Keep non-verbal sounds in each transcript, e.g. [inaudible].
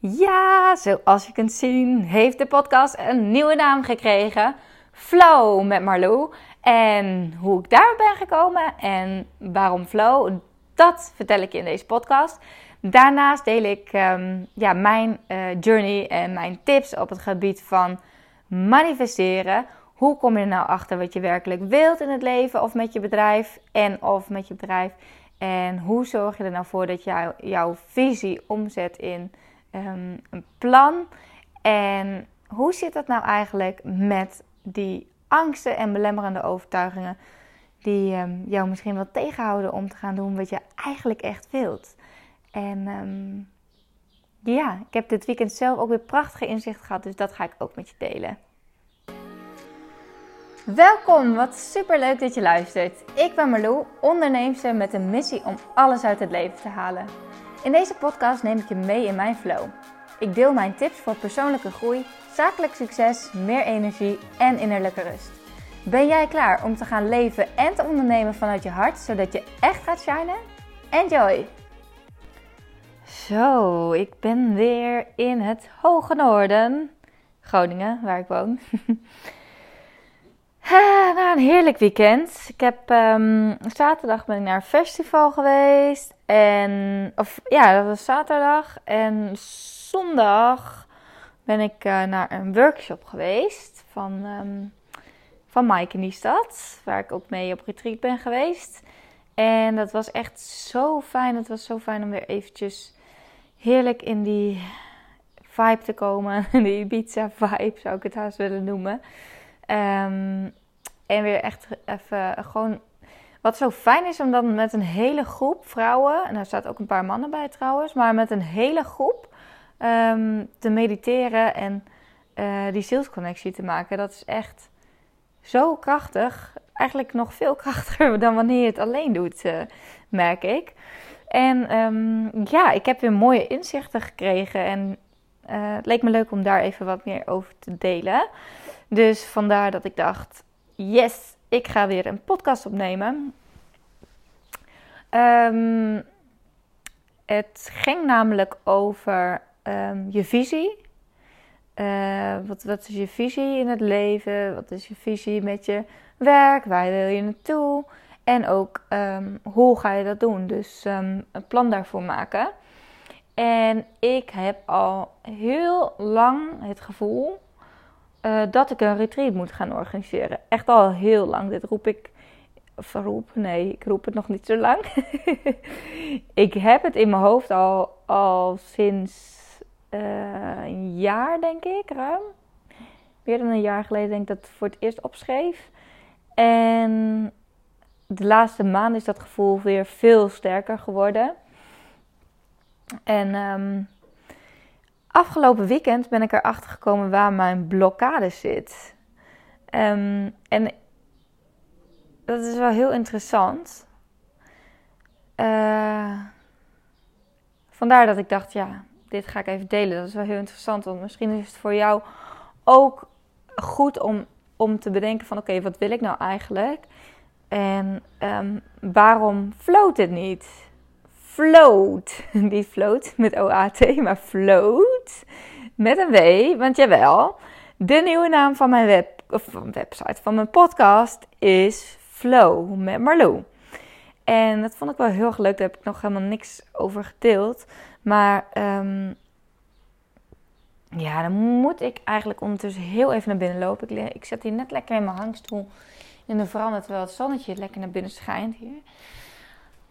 Ja, zoals je kunt zien, heeft de podcast een nieuwe naam gekregen: Flow met Marlou. En hoe ik daar ben gekomen en waarom Flow, dat vertel ik je in deze podcast. Daarnaast deel ik um, ja, mijn uh, journey en mijn tips op het gebied van manifesteren. Hoe kom je er nou achter wat je werkelijk wilt in het leven of met je bedrijf en of met je bedrijf? En hoe zorg je er nou voor dat jou, jouw visie omzet in um, een plan? En hoe zit dat nou eigenlijk met die angsten en belemmerende overtuigingen die um, jou misschien wel tegenhouden om te gaan doen wat je eigenlijk echt wilt? En um, ja, ik heb dit weekend zelf ook weer prachtige inzicht gehad, dus dat ga ik ook met je delen. Welkom, wat super leuk dat je luistert. Ik ben Marlou, onderneemster met een missie om alles uit het leven te halen. In deze podcast neem ik je mee in mijn flow. Ik deel mijn tips voor persoonlijke groei, zakelijk succes, meer energie en innerlijke rust. Ben jij klaar om te gaan leven en te ondernemen vanuit je hart, zodat je echt gaat shinen? Enjoy! Zo, ik ben weer in het hoge noorden, Groningen, waar ik woon. [laughs] na een heerlijk weekend. Ik heb um, zaterdag ben ik naar een festival geweest. En, of ja, dat was zaterdag. En zondag ben ik uh, naar een workshop geweest van, um, van Mike in die stad. Waar ik ook mee op retreat ben geweest. En dat was echt zo fijn. Het was zo fijn om weer eventjes heerlijk in die vibe te komen. [laughs] Die Ibiza vibe zou ik het haast willen noemen. Um, en weer echt even gewoon. Wat zo fijn is om dan met een hele groep vrouwen, en daar staat ook een paar mannen bij trouwens, maar met een hele groep um, te mediteren en uh, die zielsconnectie te maken. Dat is echt zo krachtig. Eigenlijk nog veel [laughs] krachtiger dan wanneer je het alleen doet, uh, merk ik. En um, ja, ik heb weer mooie inzichten gekregen en uh, het leek me leuk om daar even wat meer over te delen. Dus vandaar dat ik dacht, yes, ik ga weer een podcast opnemen. Um, het ging namelijk over um, je visie. Uh, wat, wat is je visie in het leven? Wat is je visie met je werk? Waar wil je naartoe? En ook um, hoe ga je dat doen? Dus een plan daarvoor maken. En ik heb al heel lang het gevoel uh, dat ik een retreat moet gaan organiseren. Echt al heel lang. Dit roep ik. Of roep, nee, ik roep het nog niet zo lang. [laughs] ik heb het in mijn hoofd al, al sinds uh, een jaar, denk ik, ruim. Meer dan een jaar geleden denk ik dat voor het eerst opschreef. En de laatste maand is dat gevoel weer veel sterker geworden. En um, afgelopen weekend ben ik erachter gekomen waar mijn blokkade zit. Um, en dat is wel heel interessant. Uh, vandaar dat ik dacht, ja, dit ga ik even delen. Dat is wel heel interessant, want misschien is het voor jou ook goed om, om te bedenken van... oké, wat wil ik nou eigenlijk? En um, waarom floot het niet? float. [laughs] Niet float met O-A-T, maar float met een W. Want jawel, de nieuwe naam van mijn web, of website, van mijn podcast is Flow met Marlou. En dat vond ik wel heel leuk. Daar heb ik nog helemaal niks over gedeeld. Maar um, ja, dan moet ik eigenlijk ondertussen heel even naar binnen lopen. Ik, ik hier net lekker in mijn hangstoel in de veranda terwijl het zonnetje lekker naar binnen schijnt hier.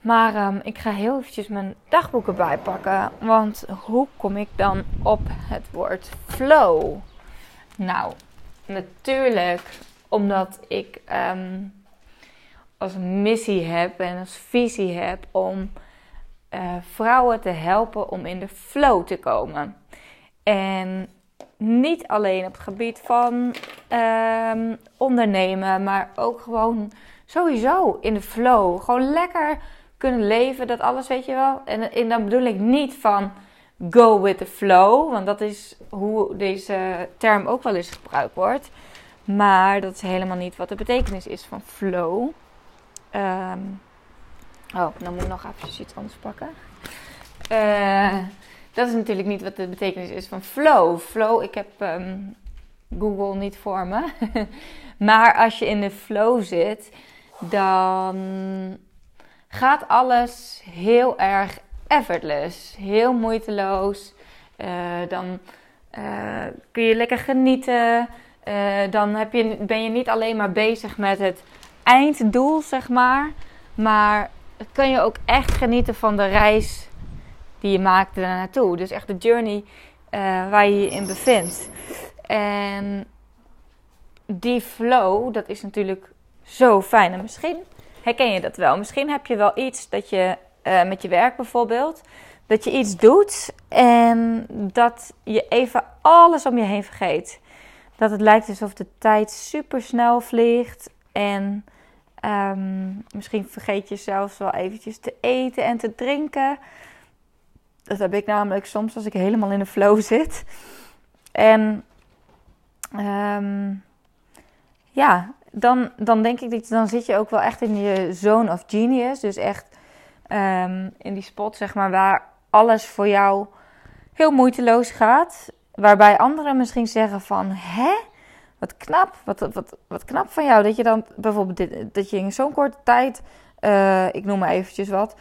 Maar um, ik ga heel eventjes mijn dagboek erbij pakken. Want hoe kom ik dan op het woord flow? Nou, natuurlijk omdat ik um, als missie heb en als visie heb om uh, vrouwen te helpen om in de flow te komen. En niet alleen op het gebied van um, ondernemen, maar ook gewoon sowieso in de flow. Gewoon lekker kunnen leven, dat alles, weet je wel. En, en dan bedoel ik niet van go with the flow, want dat is hoe deze term ook wel eens gebruikt wordt. Maar dat is helemaal niet wat de betekenis is van flow. Um, oh, dan moet ik nog even iets anders pakken. Uh, dat is natuurlijk niet wat de betekenis is van flow. Flow, ik heb ehm, Google niet voor me. [laughs] maar als je in de flow zit, dan gaat alles heel erg effortless, heel moeiteloos. Uh, dan uh, kun je lekker genieten. Uh, dan heb je, ben je niet alleen maar bezig met het einddoel, zeg maar. Maar kan je ook echt genieten van de reis die je maakt er naartoe. Dus echt de journey waar je je in bevindt. En die flow, dat is natuurlijk zo fijn. En misschien herken je dat wel. Misschien heb je wel iets dat je uh, met je werk bijvoorbeeld, dat je iets doet en dat je even alles om je heen vergeet. Dat het lijkt alsof de tijd super snel vliegt en um, misschien vergeet je zelfs wel eventjes te eten en te drinken. Dat heb ik namelijk soms als ik helemaal in de flow zit. En um, ja, dan, dan denk ik dat dan zit je ook wel echt in je zone of genius. Dus echt um, in die spot, zeg maar, waar alles voor jou heel moeiteloos gaat. Waarbij anderen misschien zeggen van, hè? Wat knap, wat, wat, wat knap van jou. Dat je dan bijvoorbeeld dit, dat je in zo'n korte tijd, uh, ik noem maar eventjes wat,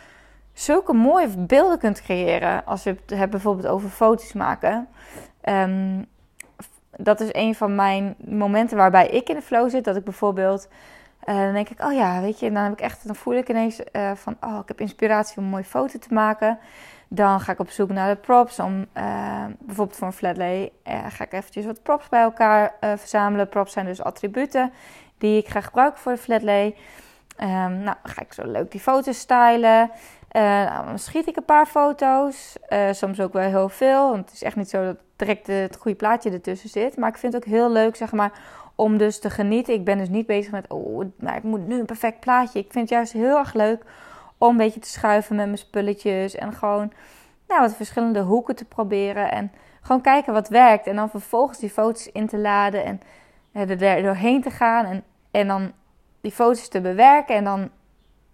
zulke mooie beelden kunt creëren. Als je het hebt bijvoorbeeld over foto's maken. Um, dat is een van mijn momenten waarbij ik in de flow zit. Dat ik bijvoorbeeld, uh, dan denk ik, oh ja, weet je, dan heb ik echt, dan voel ik ineens uh, van, oh, ik heb inspiratie om een mooie foto te maken. Dan ga ik op zoek naar de props om, uh, bijvoorbeeld voor een flatlay, ga ik eventjes wat props bij elkaar verzamelen. Props zijn dus attributen die ik ga gebruiken voor de flatlay. Um, nou, ga ik zo leuk die foto's stylen. Uh, nou, dan schiet ik een paar foto's. Uh, soms ook wel heel veel. Want het is echt niet zo dat direct het goede plaatje ertussen zit. Maar ik vind het ook heel leuk, zeg maar, om dus te genieten. Ik ben dus niet bezig met, oh, maar ik moet nu een perfect plaatje. Ik vind het juist heel erg leuk om een beetje te schuiven met mijn spulletjes. En gewoon, nou, wat verschillende hoeken te proberen. En gewoon kijken wat werkt. En dan vervolgens die foto's in te laden en er doorheen te gaan. En, en dan die foto's te bewerken. En dan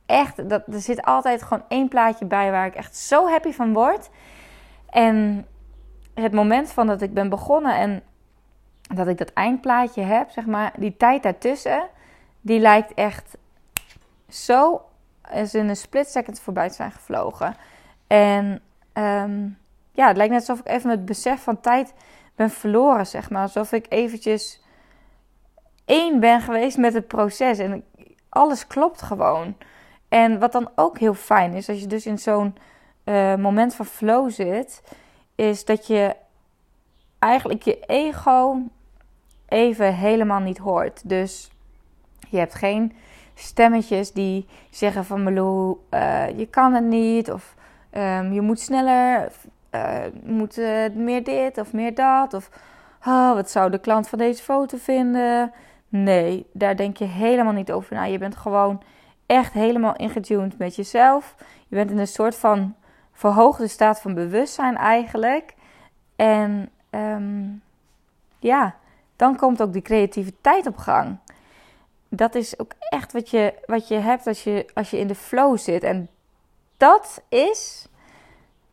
echt, dat, er zit altijd gewoon één plaatje bij waar ik echt zo happy van word. En het moment van dat ik ben begonnen en dat ik dat eindplaatje heb, zeg maar, die tijd daartussen, die lijkt echt zo als in een split second voorbij te zijn gevlogen. En um, ja, het lijkt net alsof ik even het besef van tijd ben verloren, zeg maar. Alsof ik eventjes één ben geweest met het proces en alles klopt gewoon. En wat dan ook heel fijn is, als je dus in zo'n uh, moment van flow zit, is dat je eigenlijk je ego even helemaal niet hoort. Dus je hebt geen stemmetjes die zeggen van Meloe, uh, je kan het niet, of um, je moet sneller, uh, moet meer dit of meer dat, of oh, wat zou de klant van deze foto vinden? Nee, daar denk je helemaal niet over na. Je bent gewoon echt helemaal ingetuned met jezelf. Je bent in een soort van verhoogde staat van bewustzijn eigenlijk. En um, ja, dan komt ook die creativiteit op gang. Dat is ook echt wat je, wat je hebt als je, als je in de flow zit. En dat is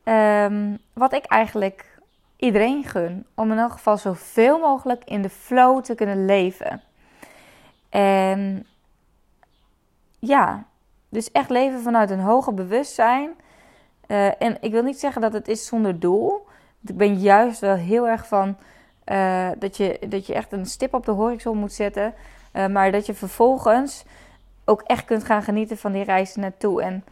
um, wat ik eigenlijk iedereen gun. Om in elk geval zoveel mogelijk in de flow te kunnen leven. En ja, dus echt leven vanuit een hoger bewustzijn. Uh, en ik wil niet zeggen dat het is zonder doel. Ik ben juist wel heel erg van uh, dat, je, dat je echt een stip op de horizon moet zetten. Uh, maar dat je vervolgens ook echt kunt gaan genieten van die reis naartoe. En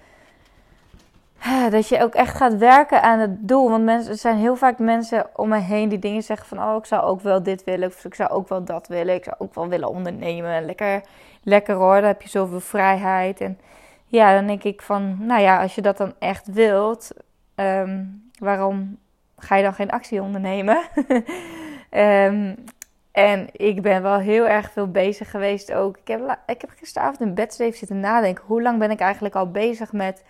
dat je ook echt gaat werken aan het doel. Want mensen, er zijn heel vaak mensen om me heen die dingen zeggen van... oh, ik zou ook wel dit willen of ik zou ook wel dat willen. Ik zou ook wel willen ondernemen. Lekker, lekker hoor, dan heb je zoveel vrijheid. En ja, dan denk ik van... nou ja, als je dat dan echt wilt... Um, waarom ga je dan geen actie ondernemen? um, [laughs] en ik ben wel heel erg veel bezig geweest ook. Ik heb, ik heb gisteravond in bed zitten nadenken. Hoe lang ben ik eigenlijk al bezig met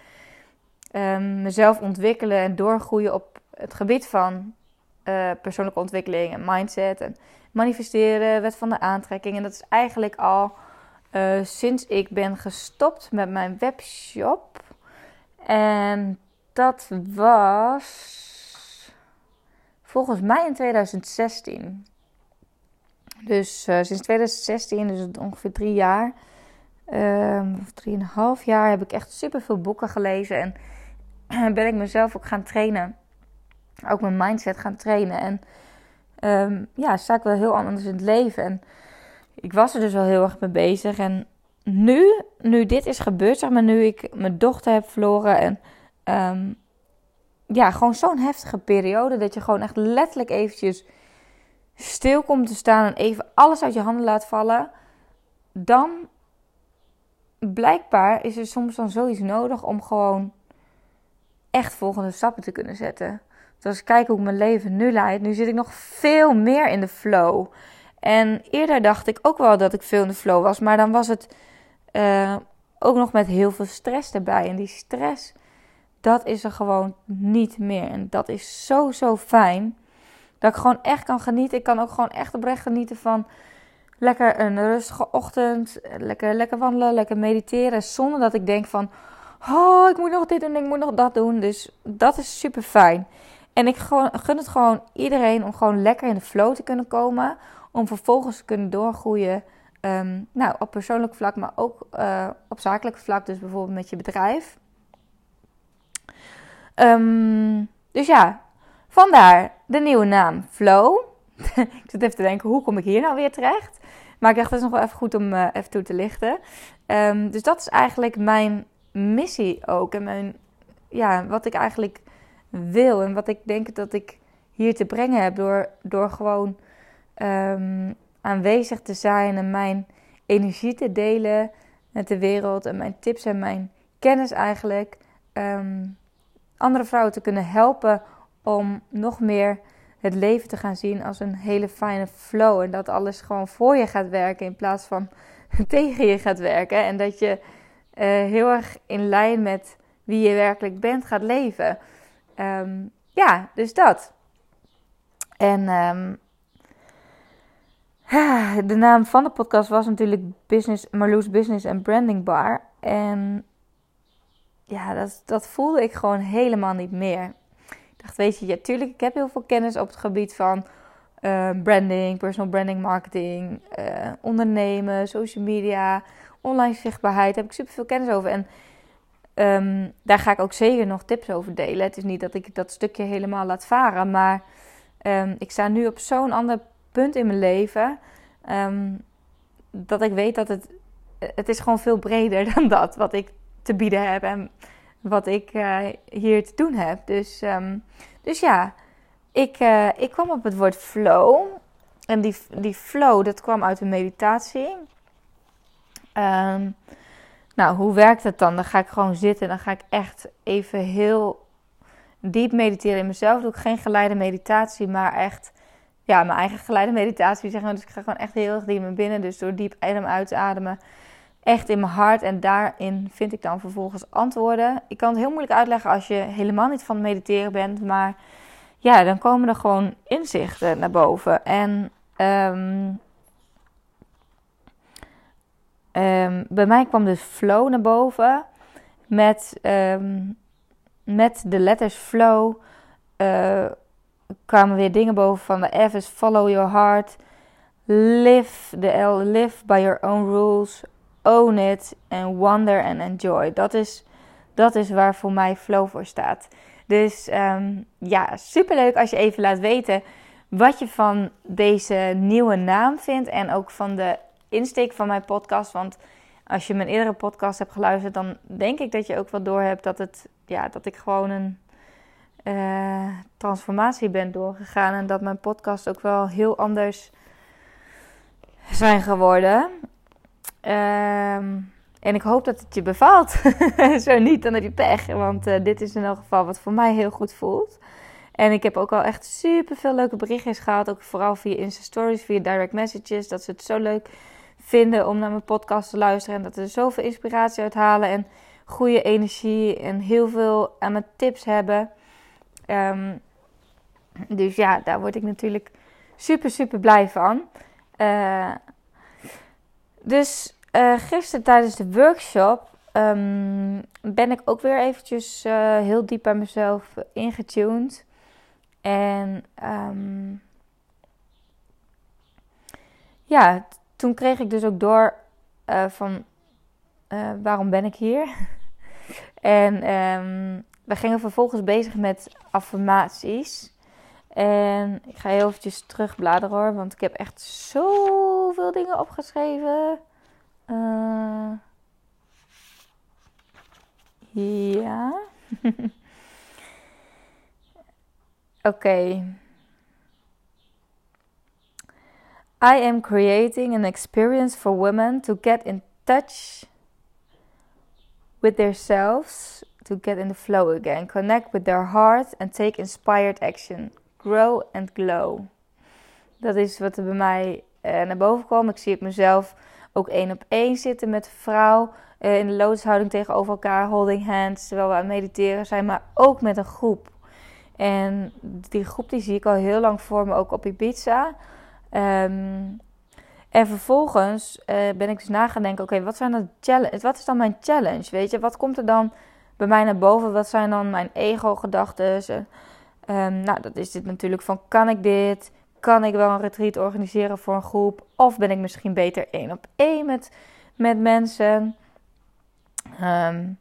um, mezelf ontwikkelen en doorgroeien op het gebied van uh, persoonlijke ontwikkeling en mindset en manifesteren, wet van de aantrekking. En dat is eigenlijk al uh, sinds ik ben gestopt met mijn webshop. En dat was volgens mij in 2016. Dus uh, sinds 2016, dus ongeveer drie jaar, um, of drieënhalf jaar, heb ik echt super veel boeken gelezen. En [clears throat] ben ik mezelf ook gaan trainen. Ook mijn mindset gaan trainen. En um, ja, sta ik wel heel anders in het leven. En ik was er dus al heel erg mee bezig. En nu, nu dit is gebeurd, zeg maar, nu ik mijn dochter heb verloren en um, ja, gewoon zo'n heftige periode dat je gewoon echt letterlijk eventjes stil komt te staan en even alles uit je handen laat vallen, dan blijkbaar is er soms dan zoiets nodig om gewoon echt volgende stappen te kunnen zetten. Dus als ik kijk hoe mijn leven nu leidt, nu zit ik nog veel meer in de flow. En eerder dacht ik ook wel dat ik veel in de flow was, maar dan was het uh, ook nog met heel veel stress erbij. En die stress, dat is er gewoon niet meer. En dat is zo, zo fijn. Dat ik gewoon echt kan genieten. Ik kan ook gewoon echt oprecht genieten van lekker een rustige ochtend. Lekker, lekker wandelen, lekker mediteren. Zonder dat ik denk van, oh, ik moet nog dit doen, ik moet nog dat doen. Dus dat is super fijn. En ik gun het gewoon iedereen om gewoon lekker in de flow te kunnen komen. Om vervolgens te kunnen doorgroeien Ehm, nou, op persoonlijk vlak, maar ook uh, op zakelijk vlak, dus bijvoorbeeld met je bedrijf. Ehm, dus ja, vandaar de nieuwe naam Flow. [laughs] ik zit even te denken, hoe kom ik hier nou weer terecht? Maar ik dacht, dat is nog wel even goed om uh, even toe te lichten. Um, dus dat is eigenlijk mijn missie ook. En mijn, ja, wat ik eigenlijk wil. En wat ik denk dat ik hier te brengen heb door, door gewoon aanwezig te zijn en mijn energie te delen met de wereld en mijn tips en mijn kennis eigenlijk ehm, andere vrouwen te kunnen helpen om nog meer het leven te gaan zien als een hele fijne flow en dat alles gewoon voor je gaat werken in plaats van [laughs] tegen je gaat werken en dat je uh, heel erg in lijn met wie je werkelijk bent gaat leven. Um, ja, dus dat. En de naam van de podcast was natuurlijk Business, Marloes Business and Branding Bar. En ja, dat, dat voelde ik gewoon helemaal niet meer. Ik dacht, weet je, ja, tuurlijk, ik heb heel veel kennis op het gebied van uh, branding, personal branding, marketing, uh, ondernemen, social media, online zichtbaarheid. Daar heb ik super veel kennis over. En um, daar ga ik ook zeker nog tips over delen. Het is niet dat ik dat stukje helemaal laat varen, maar um, ik sta nu op zo'n ander punt in mijn leven. Um, dat ik weet dat het. Het is gewoon veel breder [laughs] dan dat wat ik te bieden heb en wat ik uh, hier te doen heb. Dus, um, dus ja, ik, uh, ik kwam op het woord flow. En die, die flow, dat kwam uit een meditatie. Um, nou, hoe werkt het dan? Dan ga ik gewoon zitten. Dan ga ik echt even heel diep mediteren in mezelf. Doe ik geen geleide meditatie, maar echt ja, mijn eigen geleide meditatie zeggen. Dus ik ga gewoon echt heel erg diep naar binnen. Dus door diep adem uit te ademen. Echt in mijn hart. En daarin vind ik dan vervolgens antwoorden. Ik kan het heel moeilijk uitleggen als je helemaal niet van mediteren bent. Maar ja, dan komen er gewoon inzichten naar boven. En um, um, bij mij kwam dus flow naar boven. Met, um, met de letters flow. Uh, kwamen weer dingen boven van de F is follow your heart. Live, de L, live by your own rules. Own it and wonder and enjoy. Dat is, dat is waar voor mij flow voor staat. Dus um, ja, superleuk als je even laat weten wat je van deze nieuwe naam vindt. En ook van de insteek van mijn podcast. Want als je mijn eerdere podcast hebt geluisterd, dan denk ik dat je ook wel door hebt dat, het, ja, dat ik gewoon een uh, transformatie ben doorgegaan. En dat mijn podcast ook wel heel anders zijn geworden. Um, en ik hoop dat het je bevalt. [laughs] Zo niet, dan heb je pech. Want uh, dit is in elk geval wat voor mij heel goed voelt. En ik heb ook al echt super veel leuke berichtjes gehad. Ook vooral via Insta Stories, via direct messages. Dat ze het zo leuk vinden om naar mijn podcast te luisteren. En dat ze er zoveel inspiratie uit halen. En goede energie. En heel veel aan mijn tips hebben. Um, dus ja, daar word ik natuurlijk super, super blij van. Uh, dus uh, gisteren tijdens de workshop um, ben ik ook weer eventjes uh, heel diep bij mezelf ingetuned. En ehm, ja, toen kreeg ik dus ook door van waarom ben ik hier? [laughs] en um, we gingen vervolgens bezig met affirmaties. En ik ga heel eventjes terugbladeren hoor, want ik heb echt zoveel dingen opgeschreven. Uh, ja. [laughs] Oké. I am creating an experience for women to get in touch with themselves, to get in the flow again, connect with their heart and take inspired action. Grow and glow. Dat is wat er bij mij uh, naar boven kwam. Ik zie het mezelf ook één op één zitten met een vrouw. Uh, in de lotushouding tegenover elkaar, holding hands, terwijl we aan mediteren zijn, maar ook met een groep. En die groep die zie ik al heel lang voor me, ook op Ibiza. Um, en vervolgens uh, ben ik dus na gaan denken: oké, wat zijn dan challenge? Wat is dan mijn challenge? Weet je, wat komt er dan bij mij naar boven? Wat zijn dan mijn ego-gedachten? Um, nou, dat is dit natuurlijk van: kan ik dit? Kan ik wel een retreat organiseren voor een groep? Of ben ik misschien beter één op één met, met mensen? Um,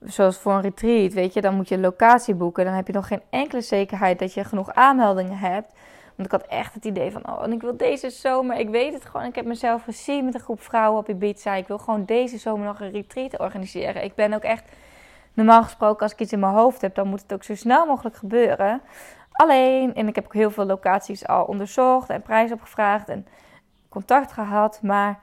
zoals voor een retreat, weet je, dan moet je een locatie boeken. Dan heb je nog geen enkele zekerheid dat je genoeg aanmeldingen hebt. Want ik had echt het idee van, oh, en ik wil deze zomer, ik weet het gewoon. Ik heb mezelf gezien met een groep vrouwen op Ibiza. Ik wil gewoon deze zomer nog een retreat organiseren. Ik ben ook echt, normaal gesproken, als ik iets in mijn hoofd heb, dan moet het ook zo snel mogelijk gebeuren. Alleen, en ik heb ook heel veel locaties al onderzocht en prijs opgevraagd en contact gehad. Maar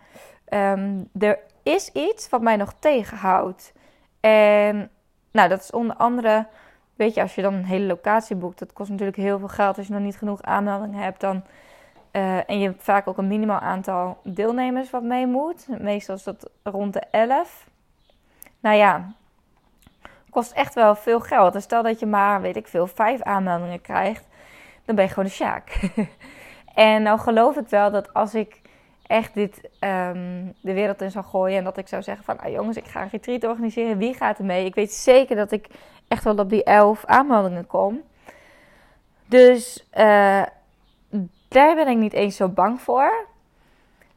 um, er is iets wat mij nog tegenhoudt. En nou, dat is onder andere weet je, als je dan een hele locatie boekt, dat kost natuurlijk heel veel geld. Als je nog niet genoeg aanmeldingen hebt, dan. Uh, en je hebt vaak ook een minimaal aantal deelnemers wat mee moet. Meestal is dat rond de 11. Nou ja, kost echt wel veel geld. Dus stel dat je maar, weet ik veel, vijf aanmeldingen krijgt, dan ben je gewoon een sjaak. [laughs] en nou geloof ik wel dat als ik echt dit um, de wereld in zou gooien en dat ik zou zeggen van, ah jongens, ik ga een retreat organiseren, wie gaat er mee? Ik weet zeker dat ik echt wel op die elf aanmeldingen kom. Dus uh, daar ben ik niet eens zo bang voor.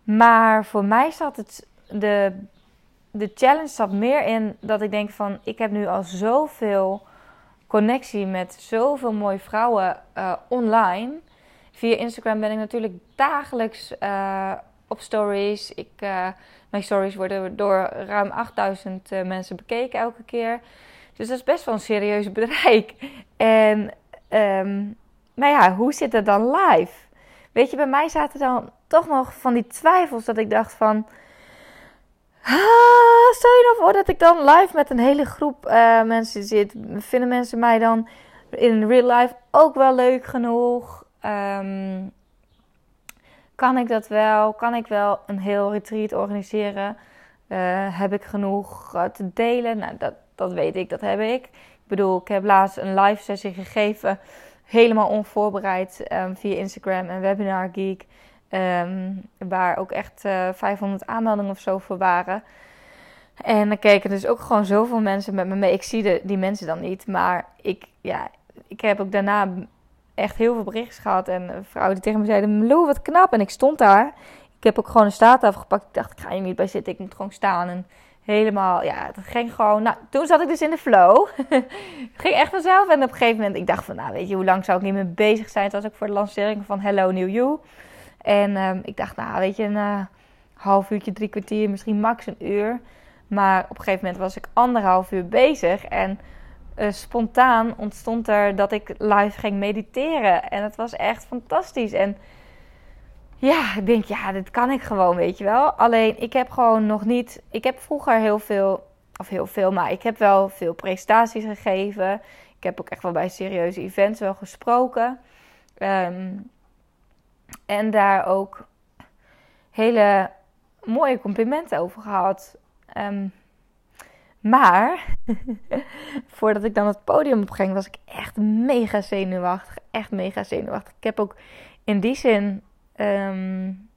Maar voor mij zat het de, de challenge zat meer in dat ik denk van ik heb nu al zoveel connectie met zoveel mooie vrouwen uh, online. Via Instagram ben ik natuurlijk dagelijks uh, op stories. Ik, mijn stories worden door ruim 8000 mensen bekeken elke keer. Dus dat is best wel een serieus [laughs] bereik. En nou ja, hoe zit het dan live? Weet je, bij mij zaten dan toch nog van die twijfels dat ik dacht van... Ah, stel je nou voor dat ik dan live met een hele groep uh, mensen zit. Vinden mensen mij dan in real life ook wel leuk genoeg? Um, kan ik dat wel? Kan ik wel een heel retreat organiseren? Uh, heb ik genoeg uh, te delen? Nou, dat, dat weet ik, dat heb ik. Ik bedoel, ik heb laatst een live sessie gegeven, helemaal onvoorbereid um, via Instagram en Webinar Geek. Um, waar ook echt uh, eh, 500 aanmeldingen of zo voor waren. En dan keken dus ook gewoon zoveel mensen met me mee. Ik zie de, die mensen dan niet, maar ik, ja, ik heb ook daarna echt heel veel berichten gehad. En vrouwen die tegen me zeiden, Lou, wat knap. En ik stond daar. Ik heb ook gewoon een staat afgepakt. Ik dacht, ik ga hier niet bij zitten. Ik moet gewoon staan. En helemaal, ja, het ging gewoon. Nou, toen zat ik dus in de flow. het [laughs] ging echt vanzelf. En op een gegeven moment, ik dacht van, nou, weet je, hoe lang zou ik niet meer bezig zijn? Het was ook voor de lancering van Hello New You. En um, ik dacht, nou, weet je, een uh, half uurtje, drie kwartier, misschien max een uur. Maar op een gegeven moment was ik anderhalf uur bezig. En uh, spontaan ontstond er dat ik live ging mediteren. En het was echt fantastisch. En ja, ik denk, ja, dit kan ik gewoon, weet je wel. Alleen, ik heb gewoon nog niet... Ik heb vroeger heel veel, of heel veel, maar ik heb wel veel presentaties gegeven. Ik heb ook echt wel bij serieuze events wel gesproken. Um, en daar ook hele mooie complimenten over gehad. Um, maar [laughs] voordat ik dan het podium opging, was ik echt mega zenuwachtig. Echt mega zenuwachtig. Ik heb ook in die zin um,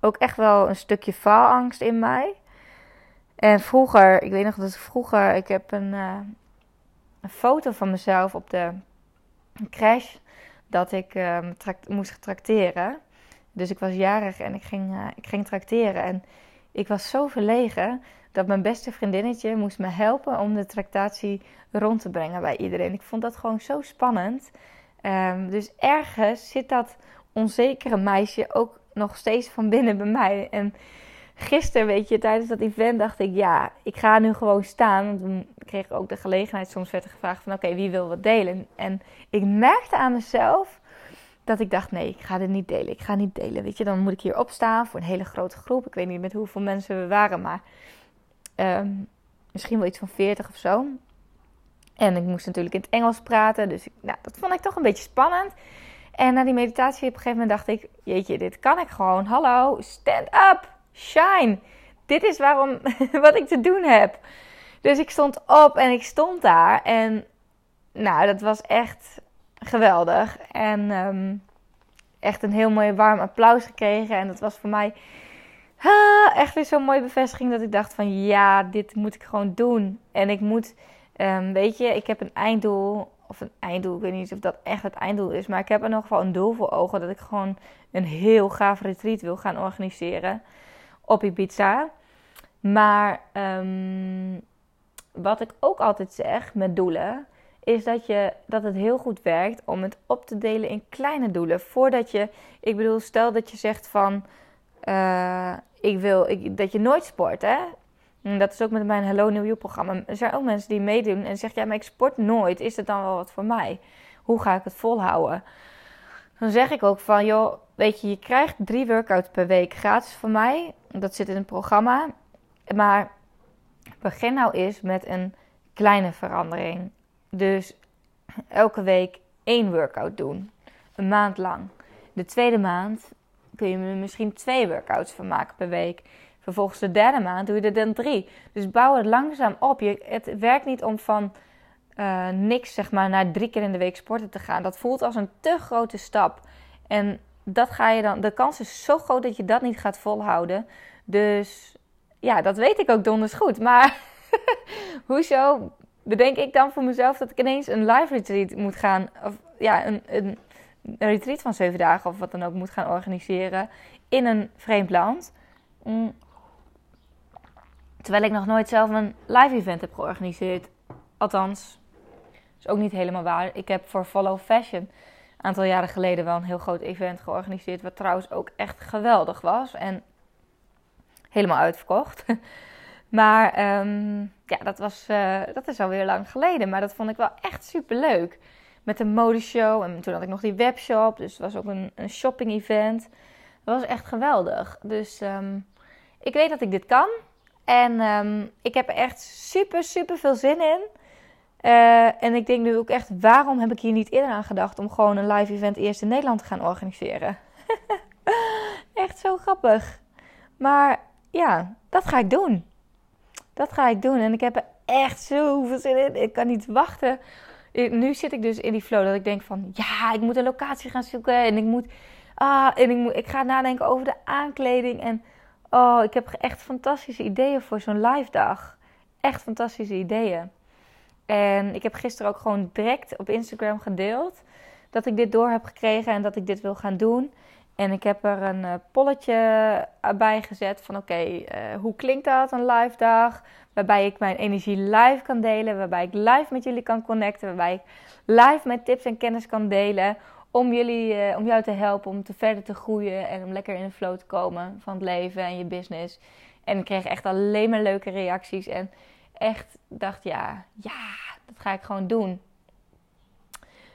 ook echt wel een stukje faalangst in mij. En vroeger, ik weet nog dat vroeger, ik heb een, uh, een foto van mezelf op de crash dat ik um, moest trakteren. Dus ik was jarig en ik ging, uh, ik ging trakteren. En ik was zo verlegen dat mijn beste vriendinnetje moest me helpen om de tractatie rond te brengen bij iedereen. Ik vond dat gewoon zo spannend. Um, dus ergens zit dat onzekere meisje ook nog steeds van binnen bij mij. En gisteren, weet je, tijdens dat event dacht ik, ja, ik ga nu gewoon staan. Toen kreeg ik ook de gelegenheid, soms werd er gevraagd van, oké, wie wil wat delen? En ik merkte aan mezelf dat ik dacht, nee, ik ga dit niet delen. Ik ga niet delen, weet je. Dan moet ik hier opstaan voor een hele grote groep. Ik weet niet met hoeveel mensen we waren, maar um, misschien wel iets van 40 of zo. En ik moest natuurlijk in het Engels praten, dus nou, dat vond ik toch een beetje spannend. En na die meditatie op een gegeven moment dacht ik, jeetje, dit kan ik gewoon. Hallo, stand up, shine. Dit is waarom, [laughs] wat ik te doen heb. Dus ik stond op en ik stond daar. En nou, dat was echt geweldig. En um, echt een heel mooi warm applaus gekregen. En dat was voor mij ah, echt weer zo'n mooie bevestiging dat ik dacht van ja, dit moet ik gewoon doen. En ik moet, um, weet je, ik heb een einddoel. Of een einddoel, ik weet niet of dat echt het einddoel is. Maar ik heb er nog wel een doel voor ogen. Dat ik gewoon een heel gaaf retreat wil gaan organiseren op Ibiza. Maar um, wat ik ook altijd zeg met doelen, is dat, je, dat het heel goed werkt om het op te delen in kleine doelen. Voordat je, ik bedoel, stel dat je zegt van, uh, ik wil, ik, dat je nooit sport, hè. Dat is ook met mijn Hello New You programma. Er zijn ook mensen die meedoen en zeggen, ja, maar ik sport nooit. Is het dan wel wat voor mij? Hoe ga ik het volhouden? Dan zeg ik ook van, joh, weet je, je krijgt drie workouts per week gratis van mij. Dat zit in het programma. Maar begin nou eens met een kleine verandering. Dus elke week één workout doen. Een maand lang. De tweede maand kun je er misschien twee workouts van maken per week. Vervolgens de derde maand doe je er dan drie. Dus bouw het langzaam op. Je, het werkt niet om van uh, niks zeg maar naar drie keer in de week sporten te gaan. Dat voelt als een te grote stap. En dat ga je dan. De kans is zo groot dat je dat niet gaat volhouden. Dus ja, dat weet ik ook donders goed. Maar [laughs] hoezo bedenk ik dan voor mezelf dat ik ineens een live retreat moet gaan. Of ja, een, een, retreat van zeven dagen of wat dan ook moet gaan organiseren in een vreemd land. Mm. Terwijl ik nog nooit zelf een live event heb georganiseerd. Althans, is ook niet helemaal waar. Ik heb voor Follow Fashion aantal jaren geleden wel een heel groot event georganiseerd. Wat trouwens ook echt geweldig was. En helemaal uitverkocht. [laughs] Maar um, ja, dat, was, uh, dat is alweer lang geleden. Maar dat vond ik wel echt super leuk. Met een modeshow. En toen had ik nog die webshop. Dus het was ook een, een shopping event. Dat was echt geweldig. Dus um, ik weet dat ik dit kan. En um, ik heb er echt super, super veel zin in. Uh, en ik denk nu ook echt, waarom heb ik hier niet eerder aan gedacht om gewoon een live event eerst in Nederland te gaan organiseren? [laughs] echt zo grappig. Maar ja, dat ga ik doen. Dat ga ik doen. En ik heb er echt zoveel zin in. Ik kan niet wachten. Nu zit ik dus in die flow dat ik denk van... Ja, ik moet een locatie gaan zoeken. En ik moet... Ah, en ik, moet, ik ga nadenken over de aankleding. En oh, ik heb echt fantastische ideeën voor zo'n live dag. Echt fantastische ideeën. En ik heb gisteren ook gewoon direct op Instagram gedeeld... dat ik dit door heb gekregen en dat ik dit wil gaan doen... En ik heb er een uh, polletje bij gezet van oké, uh, hoe klinkt dat een live dag? Waarbij ik mijn energie live kan delen, waarbij ik live met jullie kan connecten, waarbij ik live mijn tips en kennis kan delen om, jullie, uh, om jou te helpen om te verder te groeien en om lekker in de flow te komen van het leven en je business. En ik kreeg echt alleen maar leuke reacties en echt dacht ja, ja, dat ga ik gewoon doen.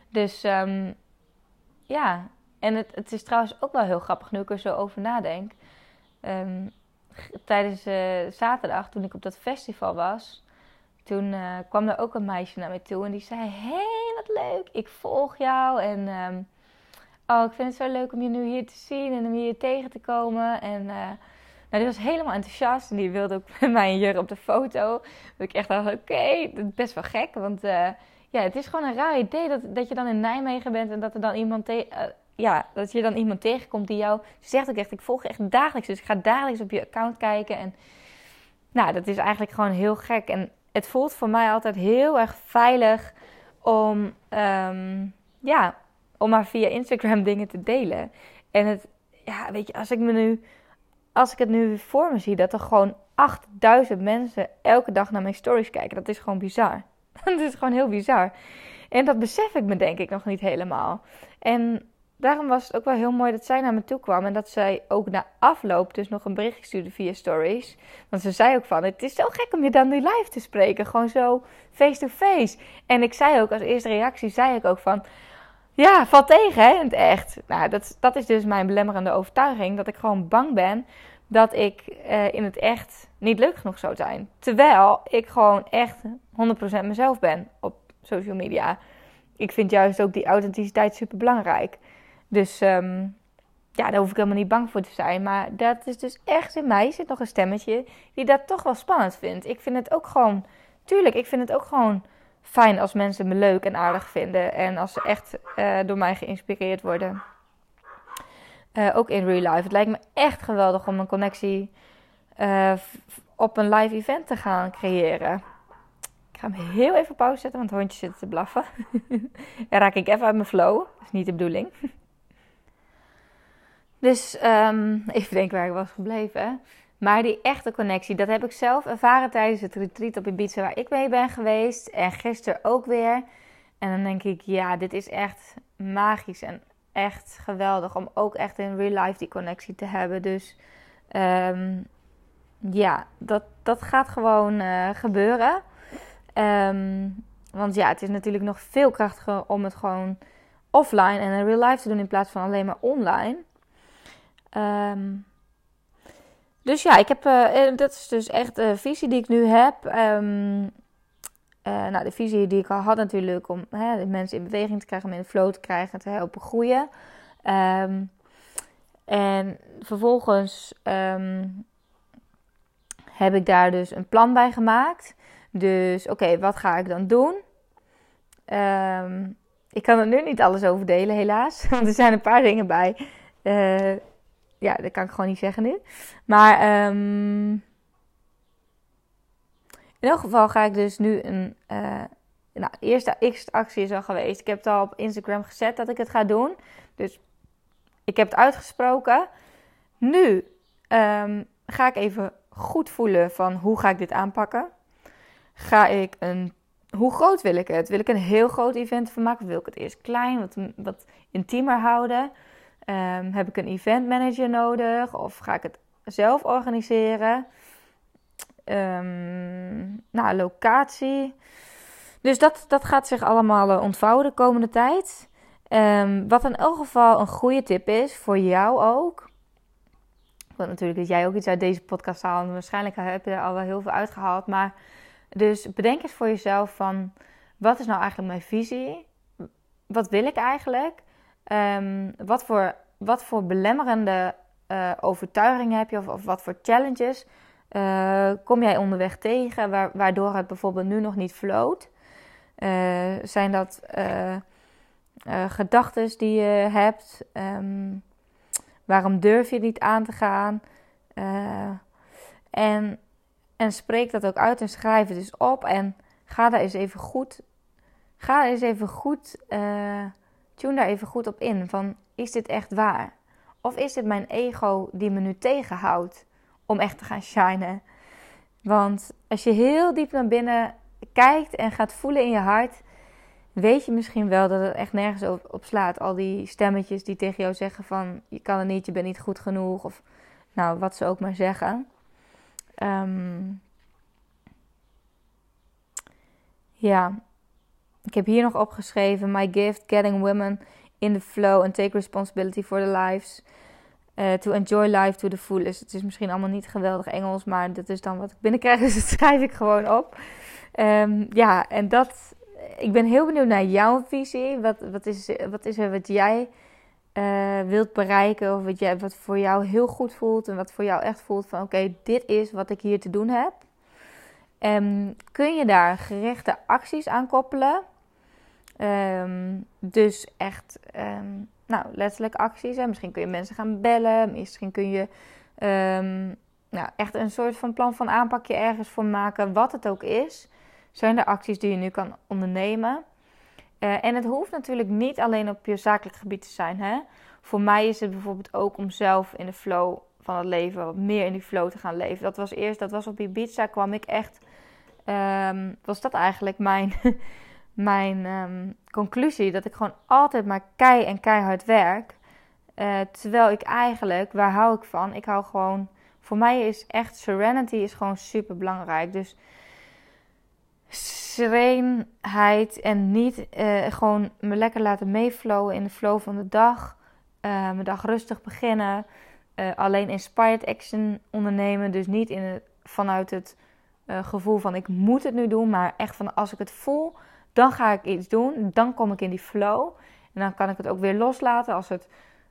Dus um, ja, en het, het is trouwens ook wel heel grappig nu ik er zo over nadenk. Um, tijdens uh, zaterdag, toen ik op dat festival was, toen uh, kwam er ook een meisje naar me toe en die zei: Hey, wat leuk, ik volg jou. En um, oh, ik vind het zo leuk om je nu hier te zien en om hier tegen te komen. En uh, nou, die was helemaal enthousiast en die wilde ook met mij hier op de foto. Dat ik echt dacht: Oké, dat is best wel gek, want ja, het is gewoon een raar idee dat, dat je dan in Nijmegen bent en dat er dan iemand te, ja, dat je dan iemand tegenkomt die jou zegt ook echt, ik volg je echt dagelijks. Dus ik ga dagelijks op je account kijken. En nou, dat is eigenlijk gewoon heel gek. En het voelt voor mij altijd heel erg veilig om, um, ja, om maar via Instagram [laughs] dingen te delen. En het, ja, weet je, als ik me nu, als ik het nu voor me zie, dat er gewoon 8000 mensen elke dag naar mijn stories kijken, dat is gewoon bizar. [laughs] dat is gewoon heel bizar. En dat besef ik me denk ik nog niet helemaal. En daarom was het ook wel heel mooi dat zij naar me toe kwam. En dat zij ook na afloop dus nog een bericht stuurde via stories. Want ze zei ook van, het is zo gek om je dan nu live te spreken. Gewoon zo face-to-face. En ik zei ook als eerste reactie, zei ik ook van... Ja, valt tegen hè, in het echt. Nou, dat, dat is dus mijn belemmerende overtuiging. Dat ik gewoon bang ben dat ik uh, in het echt niet leuk genoeg zou zijn. Terwijl ik gewoon echt 100% mezelf ben op social media. Ik vind juist ook die authenticiteit super belangrijk. Dus um, ja, daar hoef ik helemaal niet bang voor te zijn. Maar dat is dus echt in mij zit nog een stemmetje die dat toch wel spannend vindt. Ik vind het ook gewoon, tuurlijk, ik vind het ook gewoon fijn als mensen me leuk en aardig vinden. En als ze echt uh, door mij geïnspireerd worden. Uh, ook in real life. Het lijkt me echt geweldig om een connectie uh, op een live event te gaan creëren. Ik ga hem heel even pauze zetten, want hondjes zitten te blaffen. [laughs] Dan raak ik even uit mijn flow. Dat is niet de bedoeling. [laughs] Dus um, even denken waar ik was gebleven. Maar die echte connectie, dat heb ik zelf ervaren tijdens het retreat op Ibiza waar ik mee ben geweest. En gisteren ook weer. En dan denk ik, ja, dit is echt magisch en echt geweldig om ook echt in real life die connectie te hebben. Dus um, ja, dat, dat gaat gewoon uh, gebeuren. Um, want ja, het is natuurlijk nog veel krachtiger om het gewoon offline en in real life te doen in plaats van alleen maar online. Um, dus ja, ik heb, uh, dat is dus echt de visie die ik nu heb. Um, nou, de visie die ik al had natuurlijk om hè, de mensen in beweging te krijgen, om in de flow te krijgen, te helpen groeien. Um, en vervolgens um, heb ik daar dus een plan bij gemaakt. Dus oké, wat ga ik dan doen? Ik kan er nu niet alles over delen, helaas. [laughs] Want er zijn een paar dingen bij. Uh, ja, dat kan ik gewoon niet zeggen nu. Maar um, in elk geval ga ik dus nu een. Uh, nou, eerste X-actie is al geweest. Ik heb het al op Instagram gezet dat ik het ga doen. Dus ik heb het uitgesproken. Nu um, ga ik even goed voelen van hoe ga ik dit aanpakken. Ga ik een. Hoe groot wil ik het? Wil ik een heel groot event van maken? Wil ik het eerst klein, wat, wat intiemer houden? Um, heb ik een event manager nodig? Of ga ik het zelf organiseren? Um, nou, locatie. Dus dat, dat gaat zich allemaal uh, ontvouwen de komende tijd. Um, wat in elk geval een goede tip is, voor jou ook. Wil natuurlijk dat jij ook iets uit deze podcast haalt. Waarschijnlijk heb je er al wel heel veel uitgehaald. Maar dus bedenk eens voor jezelf van... Wat is nou eigenlijk mijn visie? Wat wil ik eigenlijk? Um, wat, voor, wat voor belemmerende uh, overtuigingen heb je? Of, wat voor challenges uh, kom jij onderweg tegen, waardoor het bijvoorbeeld nu nog niet floot? Uh, zijn dat gedachten die je hebt? Um, waarom durf je niet aan te gaan? en, en spreek dat ook uit en schrijf het dus op. En ga daar eens even goed, ga eens even goed, tune daar even goed op in. Van, is dit echt waar? Of is dit mijn ego die me nu tegenhoudt? om echt te gaan shinen. Want als je heel diep naar binnen kijkt en gaat voelen in je hart, weet je misschien wel dat het echt nergens op, slaat. Al die stemmetjes die tegen jou zeggen van je kan het niet, je bent niet goed genoeg. Of nou, wat ze ook maar zeggen. Um, ja, ik heb hier nog opgeschreven: My gift, getting women in the flow and take responsibility for their lives. Uh, to enjoy life to the fullest. Het is misschien allemaal niet geweldig Engels, maar dat is dan wat ik binnenkrijg, [laughs] dus dat schrijf ik gewoon op. Um, ja, en dat. Ik ben heel benieuwd naar jouw visie. Wat, wat, is, wat is er wat jij uh, wilt bereiken? Of wat, jij, wat voor jou heel goed voelt en wat voor jou echt voelt van: oké, dit is wat ik hier te doen heb. Um, kun je daar gerichte acties aan koppelen? Um, dus echt nou, letterlijk acties. Hè. Misschien kun je mensen gaan bellen. Misschien kun je um, nou, echt een soort van plan van aanpakje ergens voor maken. Wat het ook is. Zijn er acties die je nu kan ondernemen. Eh, en het hoeft natuurlijk niet alleen op je zakelijk gebied te zijn. Hè? Voor mij is het bijvoorbeeld ook om zelf in de flow van het leven, wat meer in die flow te gaan leven. Dat was eerst, dat was op Ibiza, kwam ik echt, was dat eigenlijk mijn, mijn um, conclusie. Dat ik gewoon altijd maar kei en keihard werk. Uh, terwijl ik eigenlijk, waar hou ik van? Ik hou gewoon, voor mij is echt serenity is gewoon super belangrijk. Dus serenheid en niet uh, gewoon me lekker laten meeflowen in de flow van de dag. Uh, mijn dag rustig beginnen. Alleen inspired action ondernemen. Dus niet in het, vanuit het gevoel van ik moet het nu doen. Maar echt van als ik het voel, dan ga ik iets doen. Dan kom ik in die flow. En dan kan ik het ook weer loslaten als het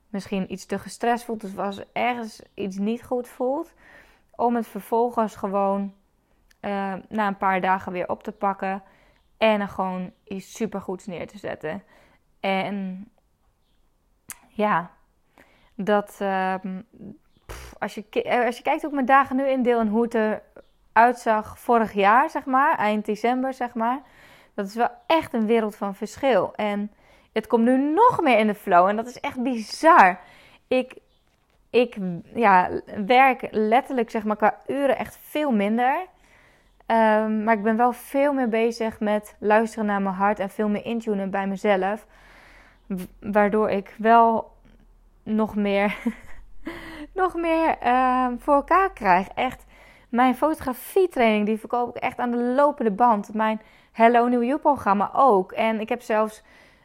misschien iets te gestrest voelt. Dus als ergens iets niet goed voelt. Om het vervolgens gewoon uh, na een paar dagen weer op te pakken. En er gewoon iets supergoeds neer te zetten. En ja, dat. Pff, als, je, eh, als je kijkt hoe ik mijn dagen nu indeel en hoe het eruit zag vorig jaar, zeg maar, eind december, zeg maar. Dat is wel echt een wereld van verschil. En het komt nu nog meer in de flow. En dat is echt bizar. Ik, ik ja, werk letterlijk, zeg maar, qua uren echt veel minder. Um, maar ik ben wel veel meer bezig met luisteren naar mijn hart en veel meer intunen bij mezelf. Waardoor ik wel nog meer, [laughs] nog meer uh, voor elkaar krijg. Echt, mijn fotografietraining die verkoop ik echt aan de lopende band. Mijn Hello New You programma ook. En ik heb zelfs,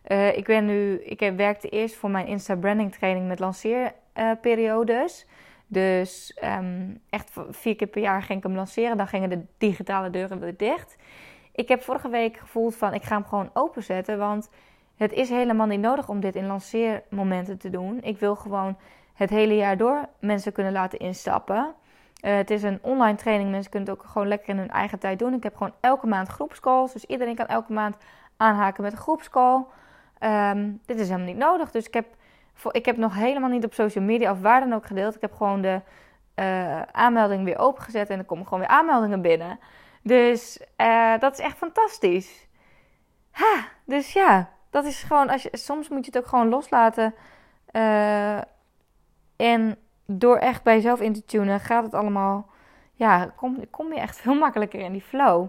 uh, ik ben nu, ik heb, werkte eerst voor mijn Insta branding training met lanceerperiodes. Dus um, echt vier keer per jaar ging ik hem lanceren. Dan gingen de digitale deuren weer dicht. Ik heb vorige week gevoeld van ik ga hem gewoon openzetten. Want het is helemaal niet nodig om dit in lanceermomenten te doen. Ik wil gewoon het hele jaar door mensen kunnen laten instappen. Uh, het is een online training. Mensen kunnen het ook gewoon lekker in hun eigen tijd doen. Ik heb gewoon elke maand groepscalls. Dus iedereen kan elke maand aanhaken met een groepscall. Um, dit is helemaal niet nodig. Dus ik heb ik heb nog helemaal niet op social media of waar dan ook gedeeld. Ik heb gewoon de uh, aanmelding weer opengezet en er komen gewoon weer aanmeldingen binnen. Dus uh, dat is echt fantastisch. Ha, dus ja, dat is gewoon, als je, soms moet je het ook gewoon loslaten. En door echt bij jezelf in te tunen, gaat het allemaal, ja, kom, kom je echt [laughs] veel makkelijker in die flow.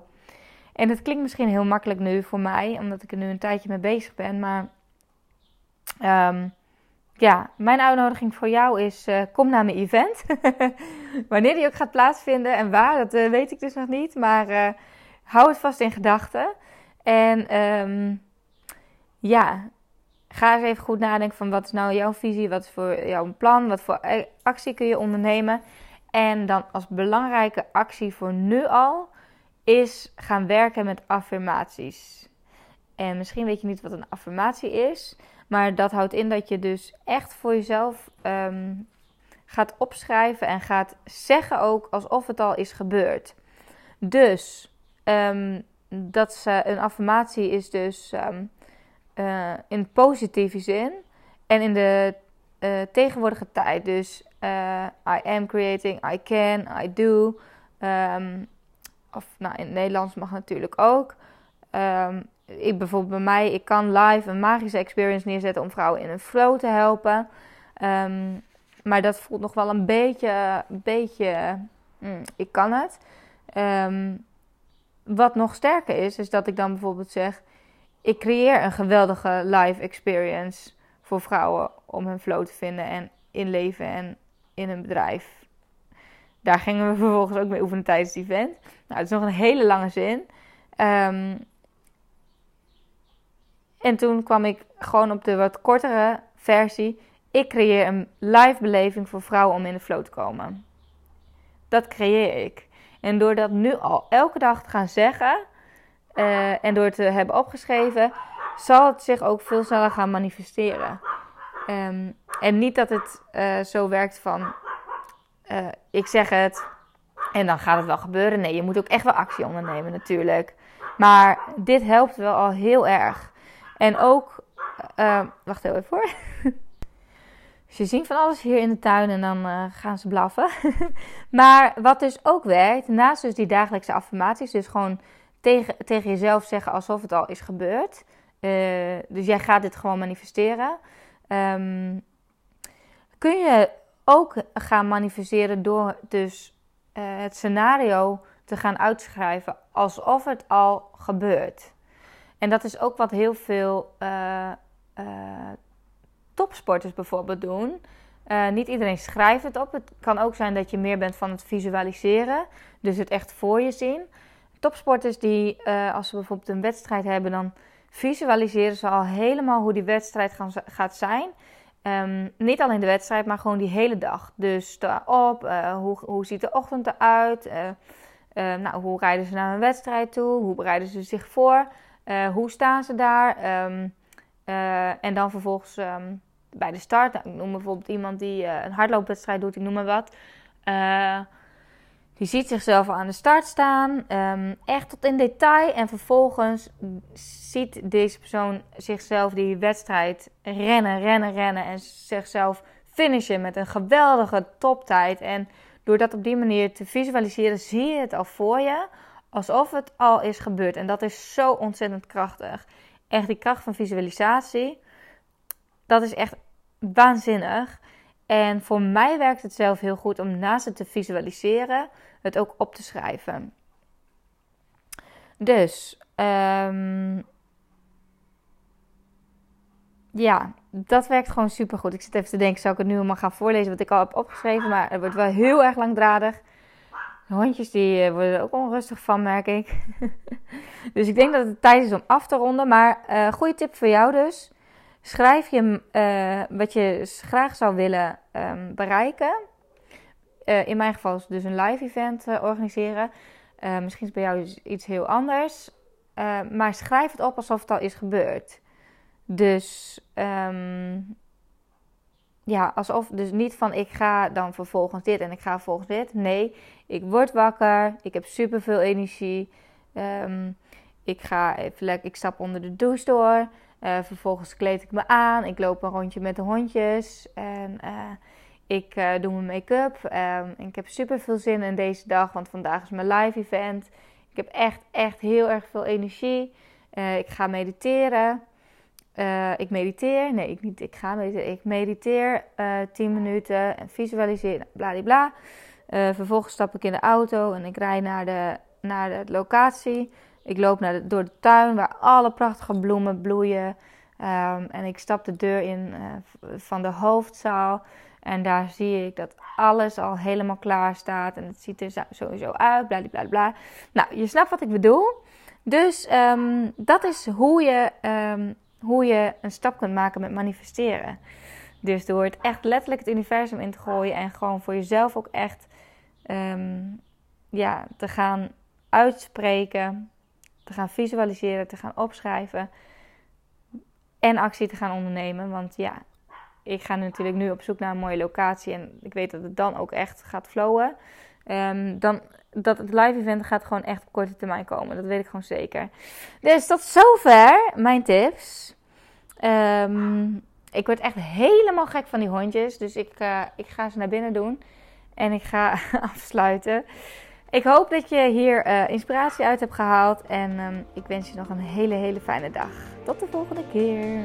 En het klinkt misschien heel makkelijk nu voor mij, omdat ik er nu een tijdje mee bezig ben, maar um, ja, mijn uitnodiging voor jou is: uh, kom naar mijn event. [laughs] Wanneer die ook gaat plaatsvinden en waar, dat uh, weet ik dus nog niet. Maar uh, hou het vast in gedachten. En um, ja, ga eens even goed nadenken van wat is nou jouw visie, wat is voor jouw plan, wat voor actie kun je ondernemen. En dan als belangrijke actie voor nu al is gaan werken met affirmaties. En misschien weet je niet wat een affirmatie is. Maar dat houdt in dat je dus echt voor jezelf um, gaat opschrijven en gaat zeggen ook alsof het al is gebeurd. Dus um, dat een affirmatie is dus um, uh, in positieve zin en in de uh, tegenwoordige tijd. Dus uh, I am creating, I can, I do. of nou, in het Nederlands mag natuurlijk ook. Um, ik bijvoorbeeld bij mij, ik kan live een magische experience neerzetten om vrouwen in een flow te helpen. Um, maar dat voelt nog wel een beetje, beetje, mm, ik kan het. Um, wat nog sterker is, is dat ik dan bijvoorbeeld zeg, ik creëer een geweldige live experience voor vrouwen om hun flow te vinden en inleven en in een bedrijf. Daar gingen we [laughs] vervolgens ook mee oefenen tijdens het event. Nou, het is nog een hele lange zin. Um, en toen kwam ik gewoon op de wat kortere versie. Ik creëer een live beleving voor vrouwen om in de flow te komen. Dat creëer ik. En door dat nu al elke dag te gaan zeggen uh, en door te hebben opgeschreven, zal het zich ook veel sneller gaan manifesteren. Um, en niet dat het uh, zo werkt van uh, ik zeg het en dan gaat het wel gebeuren. Nee, je moet ook echt wel actie ondernemen natuurlijk. Maar dit helpt wel al heel erg. En ook, wacht heel even voor. Je [laughs] ziet van alles hier in de tuin en dan gaan ze blaffen. [laughs] maar wat dus ook werkt, naast dus die dagelijkse affirmaties, dus gewoon tegen, tegen jezelf zeggen alsof het al is gebeurd. Eh, dus jij gaat dit gewoon manifesteren. Ehm, kun je ook gaan manifesteren door dus uh, het scenario te gaan uitschrijven alsof het al gebeurt. En dat is ook wat heel veel uh, topsporters bijvoorbeeld doen. niet iedereen schrijft het op. Het kan ook zijn dat je meer bent van het visualiseren. Dus het echt voor je zien. Topsporters die, als ze bijvoorbeeld een wedstrijd hebben, dan visualiseren ze al helemaal hoe die wedstrijd gaan, gaat zijn. Um, niet alleen de wedstrijd, maar gewoon die hele dag. Dus sta op, uh, hoe, hoe ziet de ochtend eruit? Uh, nou, hoe rijden ze naar een wedstrijd toe? Hoe bereiden ze zich voor? hoe staan ze daar? Um, en dan vervolgens um, bij de start. Nou, ik noem bijvoorbeeld iemand die een hardloopwedstrijd doet, ik noem maar wat. Die ziet zichzelf aan de start staan, um, echt tot in detail. En vervolgens ziet deze persoon zichzelf die wedstrijd rennen, rennen, rennen. En zichzelf finishen met een geweldige toptijd. En door dat op die manier te visualiseren, zie je het al voor je. Alsof het al is gebeurd. En dat is zo ontzettend krachtig. Echt die kracht van visualisatie. Dat is echt waanzinnig. En voor mij werkt het zelf heel goed om naast het te visualiseren, het ook op te schrijven. Dus, um, ja, dat werkt gewoon super goed. Ik zit even te denken, zou ik het nu allemaal gaan voorlezen wat ik al heb opgeschreven? Maar het wordt wel heel erg langdradig. De hondjes die eh, worden er ook onrustig van, merk ik. [laughs] dus ik denk dat het tijd is om af te ronden. Maar uh, goede tip voor jou dus. Schrijf je uh, wat je graag zou willen um, bereiken. Uh, in mijn geval is dus een live event uh, organiseren. misschien is bij jou iets heel anders. maar schrijf het op alsof het al is gebeurd. Dus um, ja, alsof dus niet van ik ga dan vervolgens dit en ik ga vervolgens dit. Nee, ik word wakker. Ik heb super veel energie. Um, ik ga even lekker, ik stap onder de douche door. Uh, vervolgens kleed ik me aan. Ik loop een rondje met de hondjes. En uh, ik uh, doe mijn make-up. Um, ik heb super veel zin in deze dag, want vandaag is mijn live event. Ik heb echt, echt heel erg veel energie. ik ga mediteren. ik mediteer. Nee, ik, niet, ik ga mediteren. Ik mediteer 10 minuten en visualiseer. Bladibla. vervolgens stap ik in de auto en ik rijd naar de, naar de locatie. Ik loop naar door de tuin waar alle prachtige bloemen bloeien. Um, en ik stap de deur in uh, van de hoofdzaal. En daar zie ik dat alles al helemaal klaar staat. En het ziet er sowieso uit. Bla bla bla. Nou, je snapt wat ik bedoel. Dus um, dat is hoe je, um, hoe je een stap kunt maken met manifesteren. Dus door het echt letterlijk het universum in te gooien. En gewoon voor jezelf ook echt ja, te gaan uitspreken te gaan visualiseren, te gaan opschrijven en actie te gaan ondernemen. Want ja, ik ga natuurlijk nu op zoek naar een mooie locatie en ik weet dat het dan ook echt gaat flowen. Um, dan, dat het live event gaat gewoon echt op korte termijn komen. Dat weet ik gewoon zeker. Dus tot zover mijn tips. Um, ik word echt helemaal gek van die hondjes. Dus ik, uh, ik ga ze naar binnen doen. En ik ga [laughs] afsluiten. Ik hoop dat je hier uh, inspiratie uit hebt gehaald. En um, ik wens je nog een hele, hele fijne dag. Tot de volgende keer.